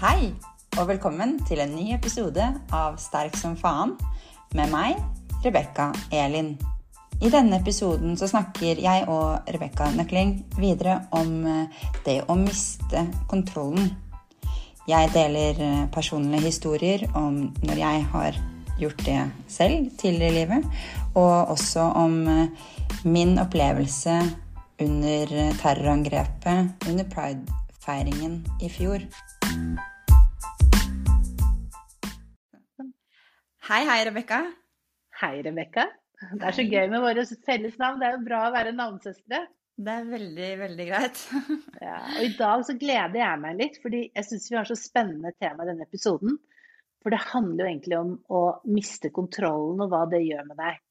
Hei, og velkommen til en ny episode av Sterk som faen med meg, Rebekka Elin. I denne episoden så snakker jeg og Rebekka Nøkling videre om eh, det å miste kontrollen. Jeg deler eh, personlige historier om når jeg har gjort det selv tidligere i livet, og også om eh, min opplevelse under terrorangrepet under pridefeiringen i fjor. Hei, hei, Rebekka. Hei, Rebekka. Det er så gøy med våre felles navn. Det er jo bra å være navnesøstre. Det er veldig, veldig greit. ja, og I dag så gleder jeg meg litt, fordi jeg syns vi har så spennende tema i denne episoden. For det handler jo egentlig om å miste kontrollen og hva det gjør med deg.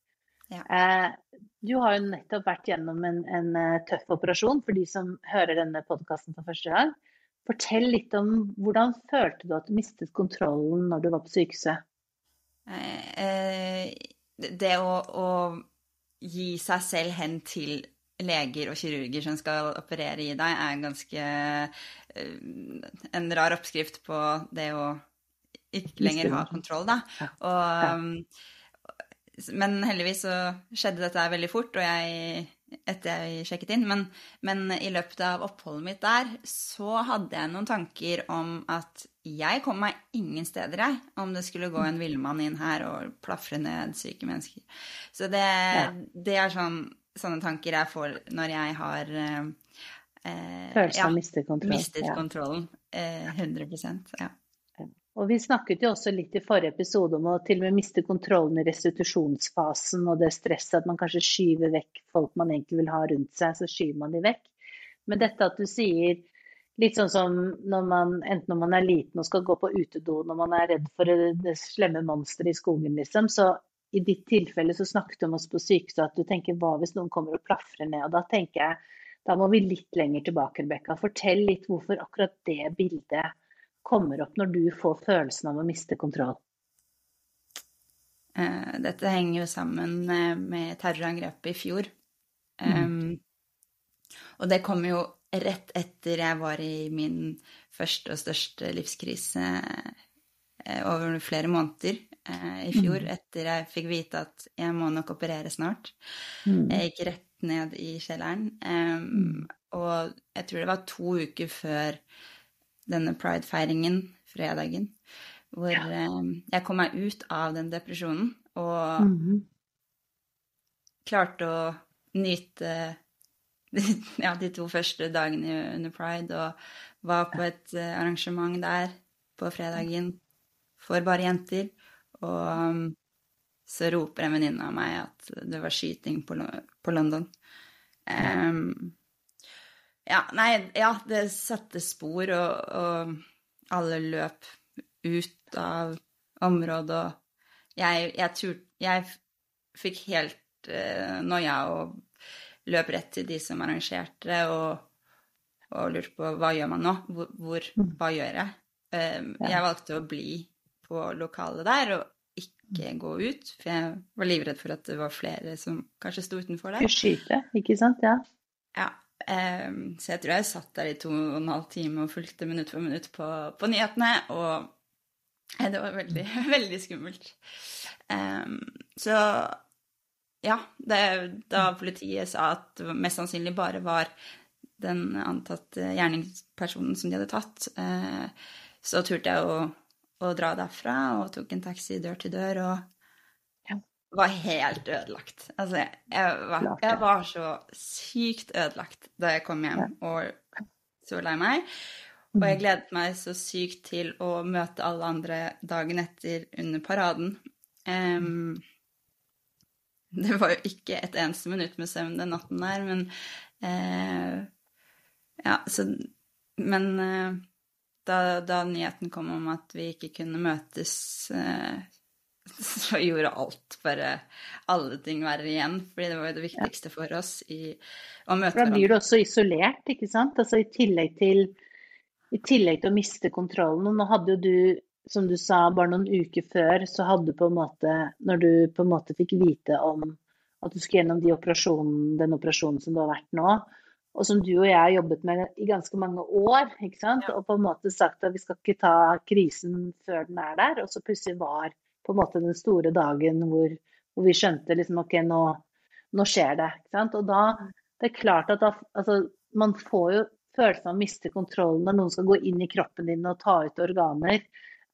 Ja. Eh, du har jo nettopp vært gjennom en, en, eh, tøff operasjon for de som hører denne podkasten for første gang. Fortell litt om hvordan følte du at du mistet kontrollen når du var på sykehuset? Eh, det å, å, gi seg selv hen til leger og kirurger som skal operere i deg, er ganske eh, en rar oppskrift på det å ikke lenger ha kontroll, da. Og, men heldigvis så skjedde dette veldig fort, og jeg etter jeg sjekket inn. Men, men, i løpet av oppholdet mitt der så hadde jeg noen tanker om at jeg kom meg ingen steder, jeg, om det skulle gå en villmann inn her og plafre ned syke mennesker. Så det, ja. det er sånn, sånne tanker jeg får når jeg har eh, Følelsen av ja, mistet kontrollen. Mistet kontrollen. Eh, 100 ja. Og Vi snakket jo også litt i forrige episode om å til og med miste kontrollen i restitusjonsfasen og det stresset at man kanskje skyver vekk folk man egentlig vil ha rundt seg, så skyver man de vekk. Men dette at du sier litt sånn som når man, enten når man er liten og skal gå på utedo, når man er redd for det slemme monsteret i skogen, liksom. Så i ditt tilfelle så snakket du om oss på sykehuset at du tenker hva hvis noen kommer og plafrer ned? Og da tenker jeg da må vi litt lenger tilbake, Rebekka. Fortell litt hvorfor akkurat det bildet kommer opp når du får følelsen av å miste kontroll? Eh, dette henger jo sammen eh, med terrorangrepet i fjor. Mm. Um, og det kom jo rett etter jeg var i min første og største livskrise eh, over flere måneder i fjor, mm. etter jeg fikk vite at jeg må nok operere snart. Mm. Jeg gikk rett ned i kjelleren. Um, og jeg tror det var to uker før denne pridefeiringen fredagen, hvor ja. eh, jeg kom meg ut av den depresjonen og mm -hmm. klarte å nyte ja, de to første dagene under pride og var på et uh, arrangement der på fredagen for bare jenter. Og um, så roper en venninne av meg at det var skyting på, på London. Um, ja, nei, ja, det setter spor, og, og alle løp ut av området, og jeg, jeg, tur, jeg fikk helt uh, noia og løp rett til de som arrangerte, og, og lurte på hva gjør man nå? Hvor, hvor mm. Hva gjør jeg? Um, ja. Jeg valgte å bli på lokalet der og ikke gå ut, for jeg var livredd for at det var flere som kanskje sto utenfor der. Skyte, ikke sant? Ja. ja. Um, så jeg tror jeg satt der i to og en halv time og fulgte minutt for minutt på, på nyhetene, og det var veldig, veldig skummelt. Um, så ja, det, da politiet sa at det mest sannsynlig bare var den antatte gjerningspersonen som de hadde tatt, uh, så turte jeg å, å, dra derfra og tok en taxi dør til dør og var helt ødelagt. Altså, jeg var, jeg var, så sykt ødelagt da jeg kom hjem og så lei meg. Og jeg mm. gledet meg så sykt til å møte alle andre dagen etter under paraden. Um, det var jo ikke et eneste minutt med søvn den natten der, men uh, Ja, så Men uh, da, da, nyheten kom om at vi ikke kunne møtes uh, så gjorde alt bare alle ting verre igjen. Fordi det var jo det viktigste for oss i å møte hverandre. Da blir du også isolert, ikke sant. Altså i tillegg til, i tillegg til å miste kontrollen. Og nå hadde jo du, som du sa, bare noen uker før, så hadde du på en måte Når du på en måte fikk vite om at du skulle gjennom de operasjonen, den operasjonen som du har vært nå, og som du og jeg har jobbet med i ganske mange år. ikke sant? Ja. Og på en måte sagt at vi skal ikke ta krisen før den er der. Og så plutselig var på en måte den store dagen hvor, hvor vi skjønte liksom OK, nå, nå skjer det. Og da det er klart at da, altså, man får jo følelsen av å miste kontrollen når noen skal gå inn i kroppen din og ta ut organer.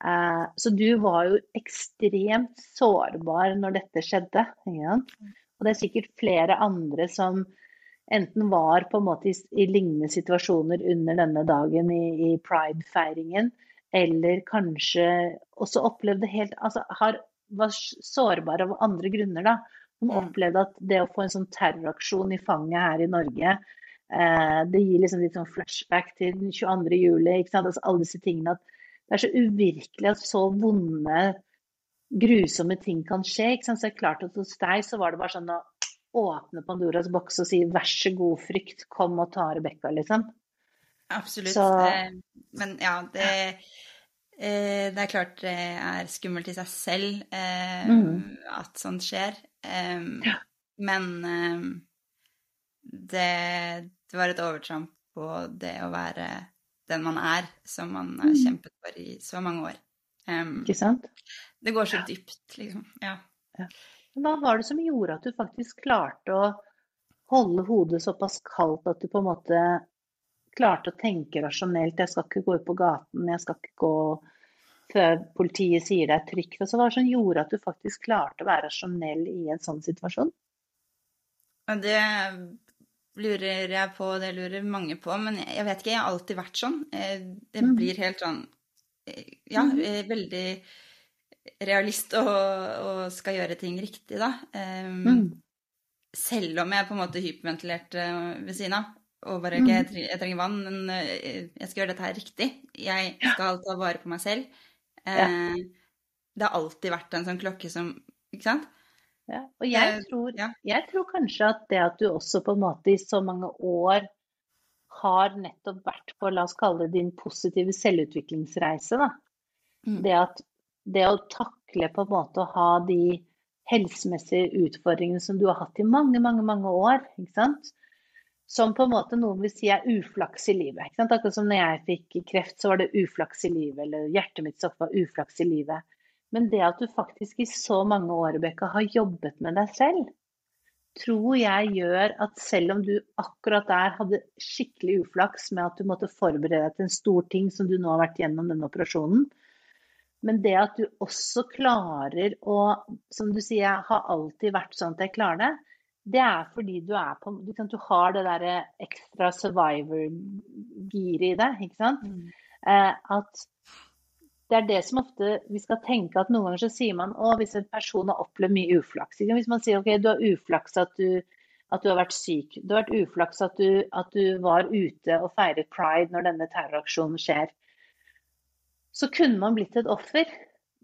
Eh, så du var jo ekstremt sårbar når dette skjedde. Sant? Og det er sikkert flere andre som enten var på en måte i, i lignende situasjoner under denne dagen i, i pride-feiringen, eller kanskje også opplevde helt Altså har, var sårbare av andre grunner, da. Som Mm. opplevde at det å få en sånn terroraksjon i fanget her i Norge, eh, det gir liksom litt sånn flashback til den 22. juli, ikke sant. Altså alle disse tingene at det er så uvirkelig at så vonde, grusomme ting kan skje. Ikke sant? Så det er klart at hos deg så var det bare sånn å åpne Pandoras boks og si vær så god, frykt, kom og ta Rebekka, liksom. Absolutt. Så- Eh, Men ja, det, det er klart det er skummelt i seg selv eh, Mm. at sånt skjer. Eh, Ja. Men eh, det, det var et overtramp på det å være den man er, som man har Mm. kjempet for i så mange år. Um, Ikke sant? det går så dypt, liksom. Ja. Hva var det som gjorde at du faktisk klarte å holde hodet såpass kaldt at du på en måte klarte å tenke rasjonelt? Jeg skal ikke gå ut på gaten, jeg skal ikke gå før politiet sier det er trygt. Altså, hva som gjorde at du faktisk klarte å være rasjonell i en sånn situasjon? Det lurer jeg på, det lurer mange på, men jeg vet ikke, jeg har alltid vært sånn. Eh, Det Mhm. blir helt sånn eh, Ja, Mhm. eh, veldig realist og, og skal gjøre ting riktig, da. Mm. Selv om jeg på en måte hyperventilerte ved siden av. Og bare ikke jeg, trenger, jeg trenger vann, men eh, jeg skal gjøre dette her riktig. Jeg skal ta vare på meg selv. Eh, Det har alltid vært en sånn klokke som Ikke sant? Ja, og jeg Eh, tror, jeg tror kanskje at det at du også på en måte i så mange år har nettopp vært på, la oss kalle det din positive selvutviklingsreise, da. Mm. Det at det å takle på en måte å ha de helsemessige utfordringene som du har hatt i mange, mange, mange år, ikke sant. Som på en måte noen vil si er uflaks i livet. Ikke sant? Akkurat som når jeg fikk kreft, så var det uflaks i livet. Eller hjertet mitt stoppet, var uflaks i livet. Men det at du faktisk i så mange år, Rebekka, har jobbet med deg selv, tror jeg gjør at selv om du akkurat der hadde skikkelig uflaks med at du måtte forberede deg til en stor ting som du nå har vært gjennom denne operasjonen, men det at du også klarer å, som du sier, jeg har alltid vært sånn at jeg klarer det, det er fordi du er på Du, kan, du har det derre ekstra survivor-giret i deg, ikke sant? Eh, at det er det som ofte vi skal tenke at noen ganger så sier man å, hvis en person har opplevd mye uflaks. Hvis man sier ok, du har uflaks at du, at du har vært syk. Du har vært uflaks at du, at du var ute og feiret pride når denne terroraksjonen skjer. Så kunne man blitt et offer.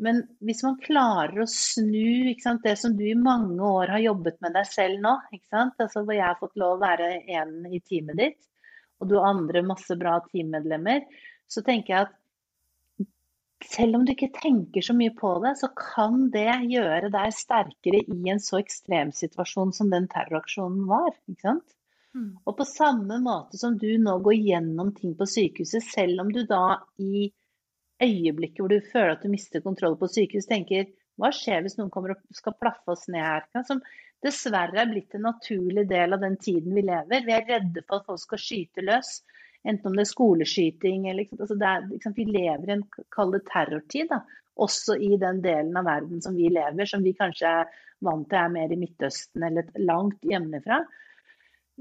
Men hvis man klarer å snu sant, det som du i mange år har jobbet med deg selv nå? Altså, hvor jeg har fått lov å være en i teamet ditt, og du har andre masse bra teammedlemmer, så tenker jeg at selv om du ikke tenker så mye på det, så kan det gjøre deg sterkere i en så ekstrem situasjon som den terroraksjonen var. ikke sant? Mm. Og på samme måte som du nå går gjennom ting på sykehuset, selv om du da i øyeblikket hvor du føler at du mister kontroll på sykehus, tenker hva skjer hvis noen kommer og skal plaffe oss ned her? Som dessverre er blitt en naturlig del av den tiden vi lever. Vi er redde for at folk skal skyte løs. Enten om det er skoleskyting eller altså er, liksom. Vi lever i en kald terrortid. da, Også i den delen av verden som vi lever, som vi kanskje er vant til er mer i Midtøsten eller langt hjemmefra.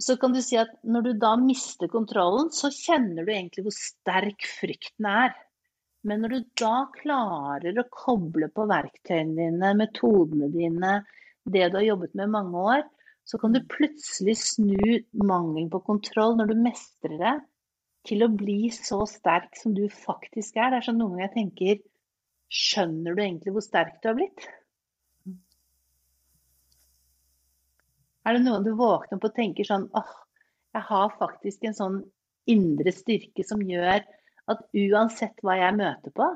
Så kan du si at når du da mister kontrollen, så kjenner du egentlig hvor sterk frykten er. Men når du da klarer å koble på verktøyene dine, metodene dine, det du har jobbet med i mange år, så kan du plutselig snu mangelen på kontroll når du mestrer det, til å bli så sterk som du faktisk er. Det er sånn noen ganger jeg tenker Skjønner du egentlig hvor sterk du har blitt? Er det noen du våkner opp og tenker sånn åh, jeg har faktisk en sånn indre styrke som gjør at uansett hva jeg møter på,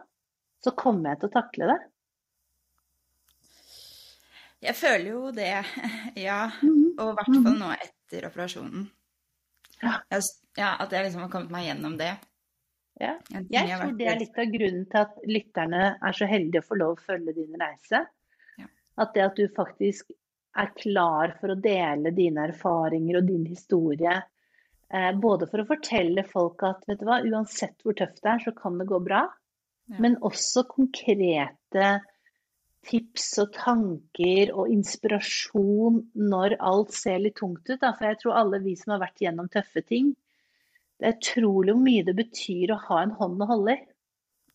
så kommer jeg til å takle det. Jeg føler jo det, ja. Mhm. Og i hvert fall nå etter operasjonen. Ja. ja, at jeg liksom har kommet meg gjennom det. Ja. Jeg tror det er litt av grunnen til at lytterne er så heldige å få lov å følge din reise. Ja. At det at du faktisk er klar for å dele dine erfaringer og din historie, både for å fortelle folk at vet du hva, uansett hvor tøft det er, så kan det gå bra, ja. men også konkrete tips og tanker og inspirasjon når alt ser litt tungt ut. Da. For jeg tror alle vi som har vært gjennom tøffe ting, det er utrolig hvor mye det betyr å ha en hånd å holde i.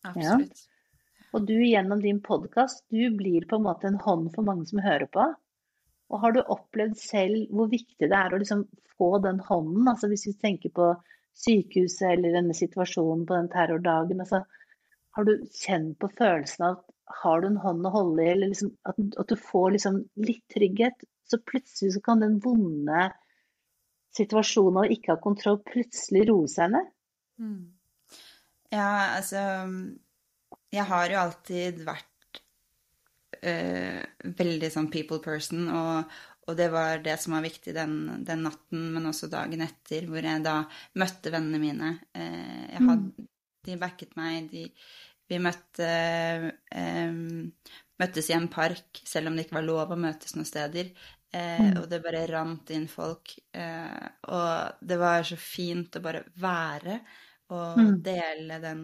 Absolutt. Ja. Og du gjennom din podkast, du blir på en måte en hånd for mange som hører på. Og har du opplevd selv hvor viktig det er å liksom få den hånden? Altså hvis vi tenker på sykehuset eller denne situasjonen på den terrordagen. Altså, har du kjent på følelsen av at har du en hånd å holde i, eller liksom at, at, du får liksom litt trygghet, så plutselig så kan den vonde situasjonen og ikke ha kontroll, plutselig roe seg ned? Mm. Ja, altså Jeg har jo alltid vært veldig sånn people person, og, og, det var det som var viktig den, den, natten, men også dagen etter, hvor jeg da møtte vennene mine. Eh, hadde, mm. De backet meg. De, vi møtte, um, møttes i en park, selv om det ikke var lov å møtes noen steder. Eh, mm. Og det bare rant inn folk. Eh, og det var så fint å bare være og mm. dele den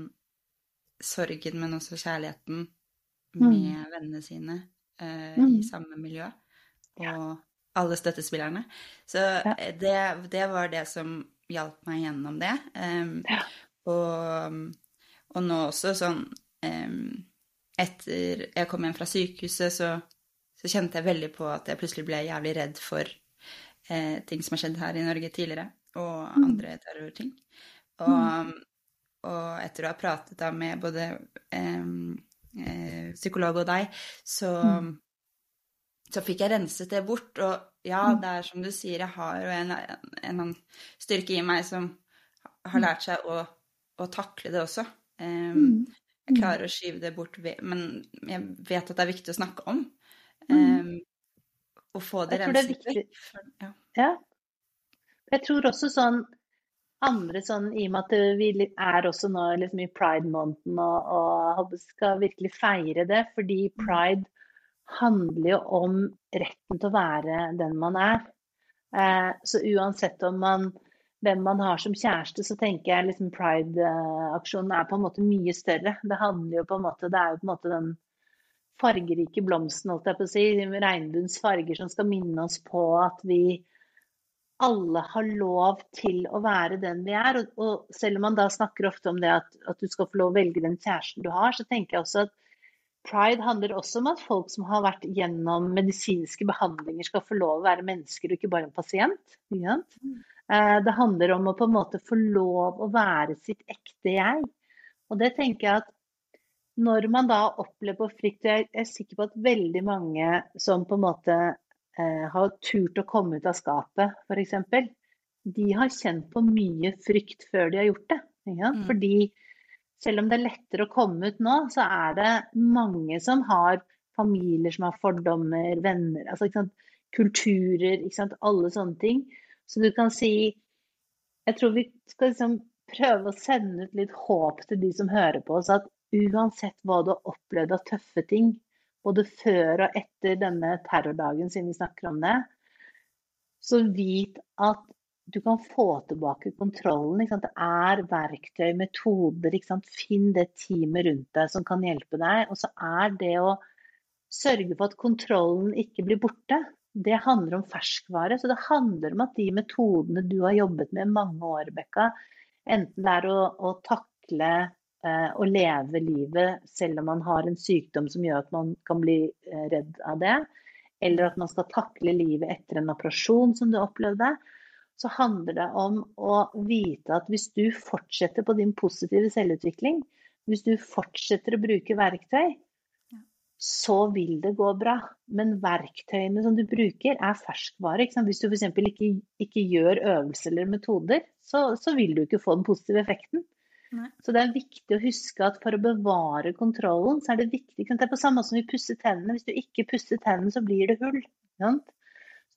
sorgen, men også kjærligheten. Med mm. vennene sine i mm. samme miljø. Og alle støttespillerne. Så ja. Eh, det, det, var det som hjalp meg gjennom det. Ja. Og, og, nå også sånn Etter jeg kom hjem fra sykehuset, så så kjente jeg veldig på at jeg plutselig ble jævlig redd for uh, ting som har skjedd her i Norge tidligere, og mm. andre terrorting. Og, mm. og, etter å ha pratet da med både eh, psykolog og deg, så, mm. så fikk jeg renset det bort. Og ja, det er som du sier, jeg har en, en, en styrke i meg som har lært seg å, å takle det også. Um, jeg klarer å skyve det bort, men jeg vet at det er viktig å snakke om. Um, og få det renset jeg tror vekk. Ja. ja. Jeg tror også sånn andre sånn, I og med at vi er også nå liksom i pride-måneden og, og, skal virkelig feire det, fordi mm. pride handler jo om retten til å være den man er. Eh, så uansett om man, hvem man har som kjæreste, så tenker jeg liksom pride-aksjonen er på en måte mye større. Det handler jo på en måte, det er jo på en måte den fargerike blomsten, holdt jeg på å si, regnbuens farger som skal minne oss på at vi alle har lov til å være den vi er. Og, og selv om man da snakker ofte om det at, at, du skal få lov å velge den kjæresten du har, så tenker jeg også at pride handler også om at folk som har vært gjennom medisinske behandlinger, skal få lov å være mennesker og ikke bare en pasient. Mm. Eh, det handler om å på en måte få lov å være sitt ekte jeg. Og det tenker jeg at når man da opplever på frykt, jeg er sikker på at veldig mange som på en måte har turt å komme ut av skapet, f.eks., de har kjent på mye frykt før de har gjort det. Mm. Fordi selv om det er lettere å komme ut nå, så er det mange som har familier som har fordommer, venner, altså, kulturer, alle sånne ting. Så du kan si Jeg tror vi skal liksom prøve å sende ut litt håp til de som hører på oss, at uansett hva du har opplevd av tøffe ting, både før og etter denne terrordagen, siden vi snakker om det, så vit at du kan få tilbake kontrollen. Det er verktøy, metoder. Finn det teamet rundt deg som kan hjelpe deg. Og så er det å sørge for at kontrollen ikke blir borte. Det handler om ferskvare. Så det handler om at de metodene du har jobbet med i mange år, Bekka, enten det er å, å takle å leve livet selv om man har en sykdom som gjør at man kan bli eh, redd av det, eller at man skal takle livet etter en operasjon som du opplevde, så handler det om å vite at hvis du fortsetter på din positive selvutvikling, hvis du fortsetter å bruke verktøy, så vil det gå bra. Men verktøyene som du bruker, er ferskvare. Hvis du f.eks. Ikke, ikke gjør øvelser eller metoder, så, så vil du ikke få den positive effekten. Så det er viktig å huske at for å bevare kontrollen, så er det viktig Det er på samme måte som vi pusser tennene. Hvis du ikke pusser tennene, så blir det hull. Så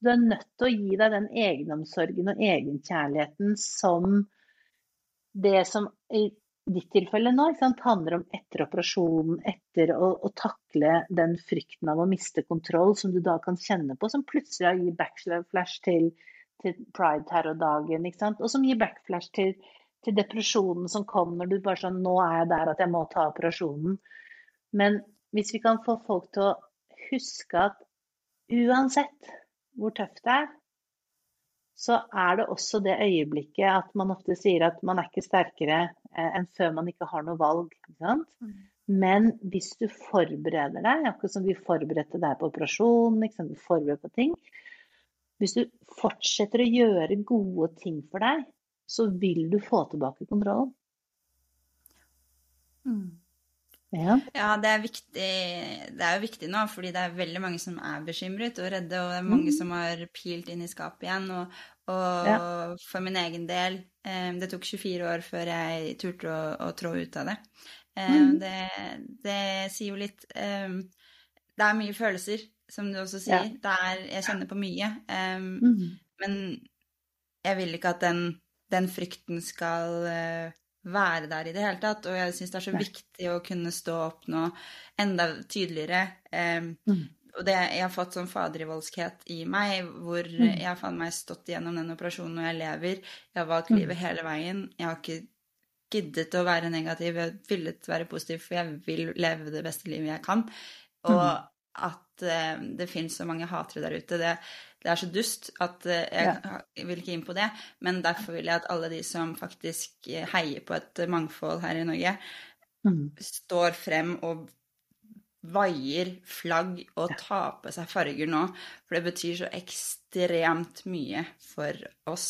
du er nødt til å gi deg den egenomsorgen og egenkjærligheten som det som i ditt tilfelle nå sant, handler om etter operasjonen, etter å, å, takle den frykten av å miste kontroll som du da kan kjenne på, som plutselig gir backflash til, til pride-terrordagen, og som gir backflash til, til, depresjonen som kom når du bare sånn Nå er jeg der at jeg må ta operasjonen. Men hvis vi kan få folk til å huske at uansett hvor tøft det er, så er det også det øyeblikket at man ofte sier at man er ikke sterkere eh, enn før man ikke har noe valg. Mm. Men hvis du forbereder deg, akkurat som vi forberedte deg på operasjon, du forbereder på ting Hvis du fortsetter å gjøre gode ting for deg, så vil du få tilbake kontrollen. Mm. Ja. ja, det er viktig. Det er jo viktig nå, fordi det er veldig mange som er bekymret og redde, og det er mange mm. som har pilt inn i skapet igjen. Og, og ja. for min egen del um, Det tok 24 år før jeg turte å, å trå ut av det. Um, mm. det. det. sier jo litt um, Det er mye følelser, som du også sier. Ja. Er, jeg kjenner på mye. Mm. Men jeg vil ikke at den, den frykten skal uh, være der i det hele tatt. Og jeg syns det er så Nei. viktig å kunne stå opp nå enda tydeligere. Um, mm. Og det, jeg har fått sånn fadervoldskhet i meg, hvor mm. jeg har faen meg stått gjennom den operasjonen og jeg lever. Jeg har valgt mm. livet hele veien. Jeg har ikke giddet å være negativ, jeg har villet være positiv, for jeg vil leve det beste livet jeg kan. Og mm. at det finnes så mange hatere der ute, det, det er så dust at eh, jeg, ja. vil ikke inn på det. Men derfor vil jeg at alle de som faktisk eh, heier på et mangfold her i Norge, mm. står frem og vaier flagg og tar på seg farger nå. For det betyr så ekstremt mye for oss.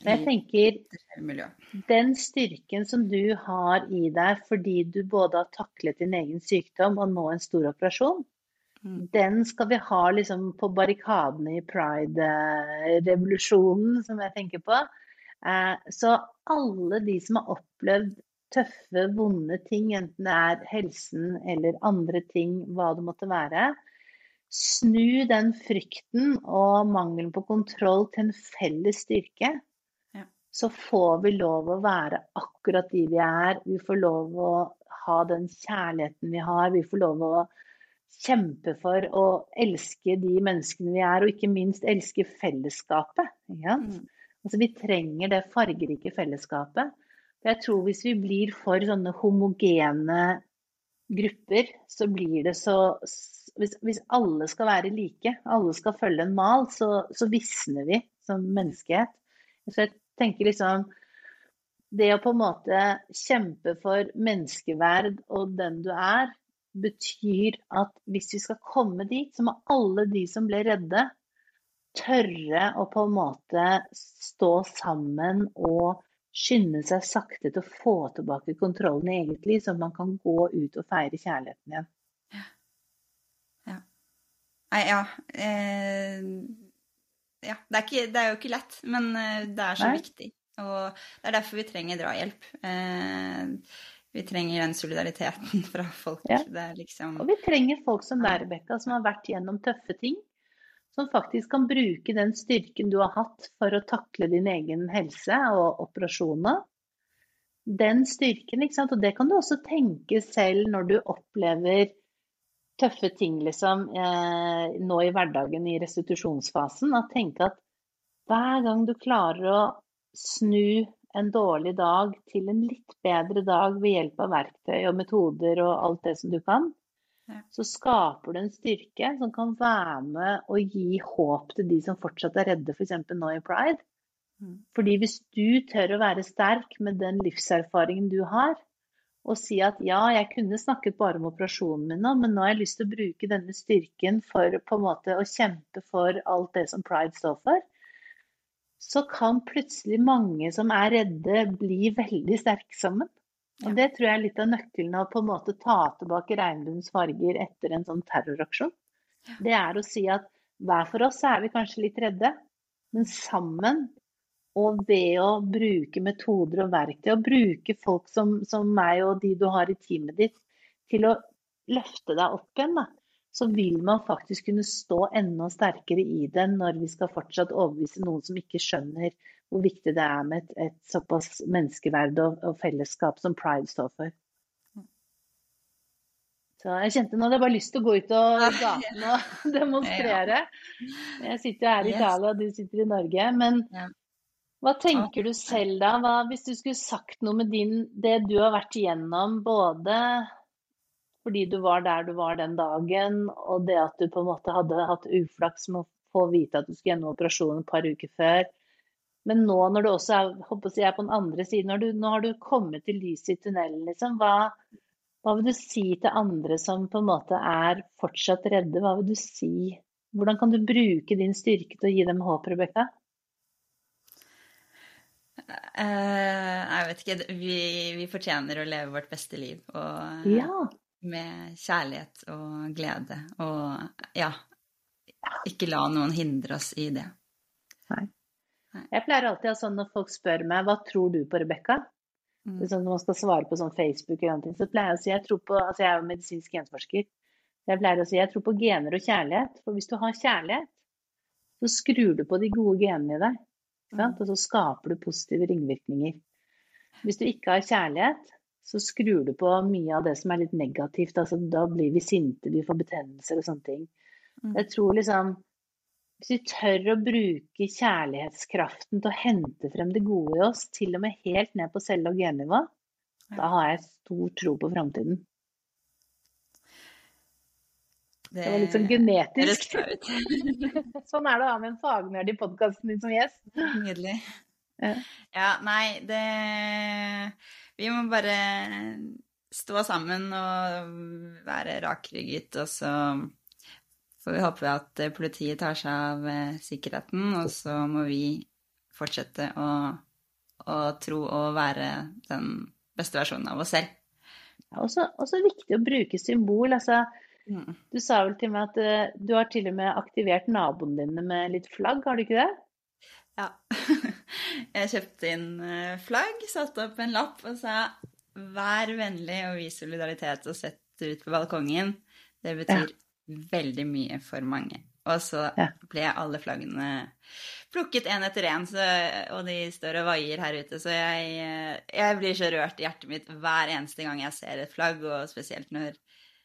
Jeg tenker den styrken som du har i deg fordi du både har taklet din egen sykdom og nå en stor operasjon, Mm. Den skal vi ha liksom på barrikadene i pride-revolusjonen, som jeg tenker på. Eh, så alle de som har opplevd tøffe, vonde ting, enten det er helsen eller andre ting, hva det måtte være, snu den frykten og mangelen på kontroll til en felles styrke. Så får vi lov å være akkurat de vi er. Vi får lov å ha den kjærligheten vi har. Vi får lov å kjempe for å elske de menneskene vi er, og ikke minst elske fellesskapet. Ja? Altså, vi trenger det fargerike fellesskapet. Jeg tror hvis vi blir for sånne homogene grupper, så blir det så Hvis, hvis alle skal være like, alle skal følge en mal, så, så visner vi som menneskehet. Så jeg tenker liksom Det å på en måte kjempe for menneskeverd og den du er, betyr at hvis vi skal komme dit, så må alle de som ble redde, tørre å på en måte stå sammen og skynde seg sakte til å få tilbake kontrollen i eget liv, så man kan gå ut og feire kjærligheten igjen. Ja. ja. Ja. Eh, ja. Det, er ikke, det, er jo ikke lett, men eh, det er så Nei. viktig. Og det er derfor vi trenger drahjelp. Eh, vi trenger den solidariteten fra folk. Ja. Liksom... Og vi trenger folk som deg, Rebekka, som har vært gjennom tøffe ting. Som faktisk kan bruke den styrken du har hatt for å takle din egen helse og operasjoner. Den styrken, ikke sant. Og det kan du også tenke selv når du opplever tøffe ting liksom, eh, nå i hverdagen i restitusjonsfasen. Å tenke at hver gang du klarer å snu en dårlig dag til en litt bedre dag ved hjelp av verktøy og metoder og alt det som du kan, ja. så skaper du en styrke som kan være med og gi håp til de som fortsatt er redde, f.eks. nå i pride. Mm. Fordi hvis du tør å være sterk med den livserfaringen du har, og si at ja, jeg kunne snakket bare om operasjonen min nå, men nå har jeg lyst til å bruke denne styrken for på en måte å kjempe for alt det som pride står for, så kan plutselig mange som er redde, bli veldig sterke sammen. Og Det tror jeg er litt av nøkkelen av på en måte ta tilbake regnbuens farger etter en sånn terroraksjon. Det er å si at hver for oss er vi kanskje litt redde, men sammen og ved å bruke metoder og verktøy, og bruke folk som, som meg og de du har i teamet ditt, til å løfte deg opp igjen, da, så vil man faktisk kunne stå enda sterkere i det når vi skal fortsatt overbevise noen som ikke skjønner hvor viktig det er med et, et såpass menneskeverd og, og, fellesskap som pride står for. Så jeg kjente nå hadde jeg bare lyst til å gå ut og gatene og demonstrere. Jeg sitter her i Italia, og du sitter i Norge. Men hva tenker du selv da? Hva, hvis du skulle sagt noe med din, det du har vært igjennom, både fordi du var der du var den dagen, og det at du på en måte hadde hatt uflaks med å få vite at du skulle gjennom operasjonen et par uker før. Men nå når du også er, jeg, er på den andre siden, du, nå har du kommet til lyset i tunnelen, liksom. Hva, hva vil du si til andre som på en måte er fortsatt redde? Hva vil du si? Hvordan kan du bruke din styrke til å gi dem håp, Rebekka? Uh, jeg vet ikke. Vi, vi, fortjener å leve vårt beste liv. Og, ja. Med kjærlighet og glede. Og ja, ikke la noen hindre oss i det. Nei. Jeg pleier alltid å sånn når folk spør meg hva tror du på, Rebekka? Mm. Sånn når man skal svare på sånn Facebook, eller noe, så pleier jeg å si jeg tror på Altså jeg er jo medisinsk genforsker. Jeg pleier å si jeg tror på gener og kjærlighet. For hvis du har kjærlighet, så skrur du på de gode genene i deg. Mm. Og så skaper du positive ringvirkninger. Hvis du ikke har kjærlighet, så skrur du på mye av det som er litt negativt. Altså, da blir vi sinte, vi får betennelser og sånne ting. Mm. Jeg tror liksom Hvis vi tør å bruke kjærlighetskraften til å hente frem det gode i oss, til og med helt ned på celle- og gennivå, da har jeg stor tro på framtiden. Det, det var litt sånn genetisk. sånn er det å ha med en fagnerd i podkasten din som gjest. Nydelig. Ja. ja, nei, det Vi må bare stå sammen og være rakrygget, og så får vi håpe at politiet tar seg av eh, sikkerheten, og så må vi fortsette å, å tro å være den beste versjonen av oss selv. Ja, også, også viktig å bruke symbol. altså Mm. Du sa vel til meg at uh, du har til og med aktivert naboene dine med litt flagg, har du ikke det? Ja. Jeg kjøpte inn uh, flagg, satte opp en lapp og sa 'vær vennlig og vis solidaritet og sett ut på balkongen'. Det betyr ja. veldig mye for mange. Og så ja. ble alle flaggene plukket én etter én, og de står og vaier her ute. Så jeg, eh, jeg, blir så rørt i hjertet mitt hver eneste gang jeg ser et flagg, og spesielt når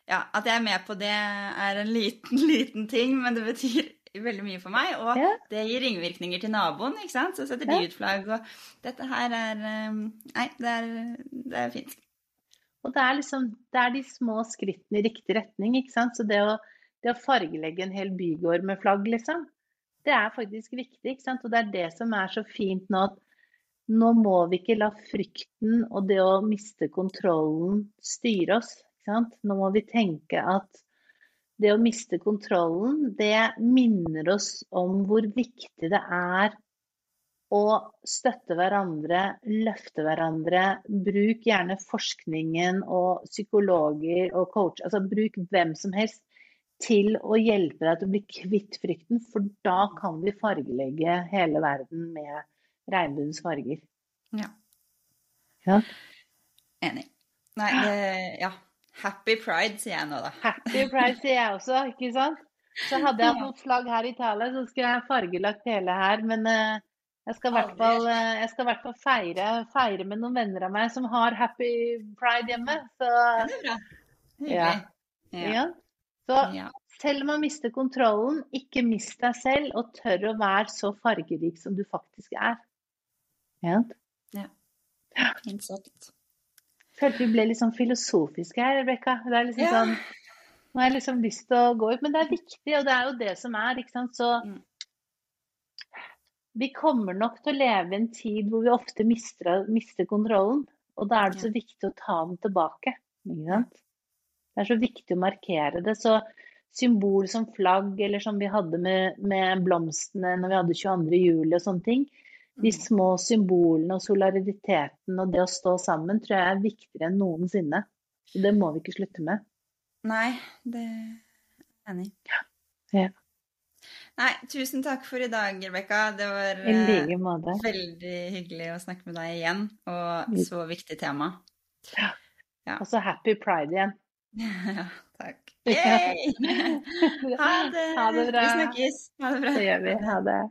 ja, at jeg er med på det, er en liten, liten ting, men det betyr veldig mye for meg. Og ja. det gir ringvirkninger til naboen, ikke sant. Så setter de ut flagg, og dette her er ehm, Nei, det er, det er fint. Og det er liksom Det er de små skrittene i riktig retning, ikke sant. Så det å, det å fargelegge en hel bygård med flagg, liksom, det er faktisk viktig, ikke sant. Og det er det som er så fint nå at nå må vi ikke la frykten og det å miste kontrollen styre oss. Nå må vi tenke at det å miste kontrollen, det minner oss om hvor viktig det er å støtte hverandre, løfte hverandre. Bruk gjerne forskningen og psykologer og coach. Altså bruk hvem som helst til å hjelpe deg til å bli kvitt frykten, for da kan vi fargelegge hele verden med regnbuens farger. Ja. ja. Enig. Nei, det Ja. Happy pride, sier jeg nå, da. Happy pride sier jeg også, ikke sant. Så hadde jeg hatt noen flagg her i Italia, så skulle jeg fargelagt hele her. Men uh, jeg skal i hvert fall, uh, feire, feire, med noen venner av meg som har happy pride hjemme. Så, det er bra. Ja. Ja. ja. Så ja. selv om man mister kontrollen, ikke mist deg selv, og tør å være så fargerik som du faktisk er. Ja. ja. Sagt følte vi ble litt sånn filosofiske her, Rebekka. Det er liksom ja. sånn Nå har jeg liksom lyst til å gå ut, men det er viktig, og det er jo det som er, ikke sant. Så mm. vi kommer nok til å leve i en tid hvor vi ofte mister, mister kontrollen. Og da er det så viktig å ta den tilbake. Det er så viktig å markere det. Så symbol som flagg, eller som vi hadde med, med blomstene når vi hadde 22. juli og sånne ting, de mm. små symbolene og solidariteten og det å stå sammen tror jeg er viktigere enn noensinne. Så det må vi ikke slutte med. Nei, det er jeg enig i. Ja. Nei, tusen takk for i dag, Rebekka. Det var like veldig hyggelig å snakke med deg igjen, og så viktig tema. Ja. ja. Og så happy pride igjen. Ja, takk. Yay! Ha det! Ha det bra. Vi snakkes. Ha det bra. Det gjør vi. Ha det.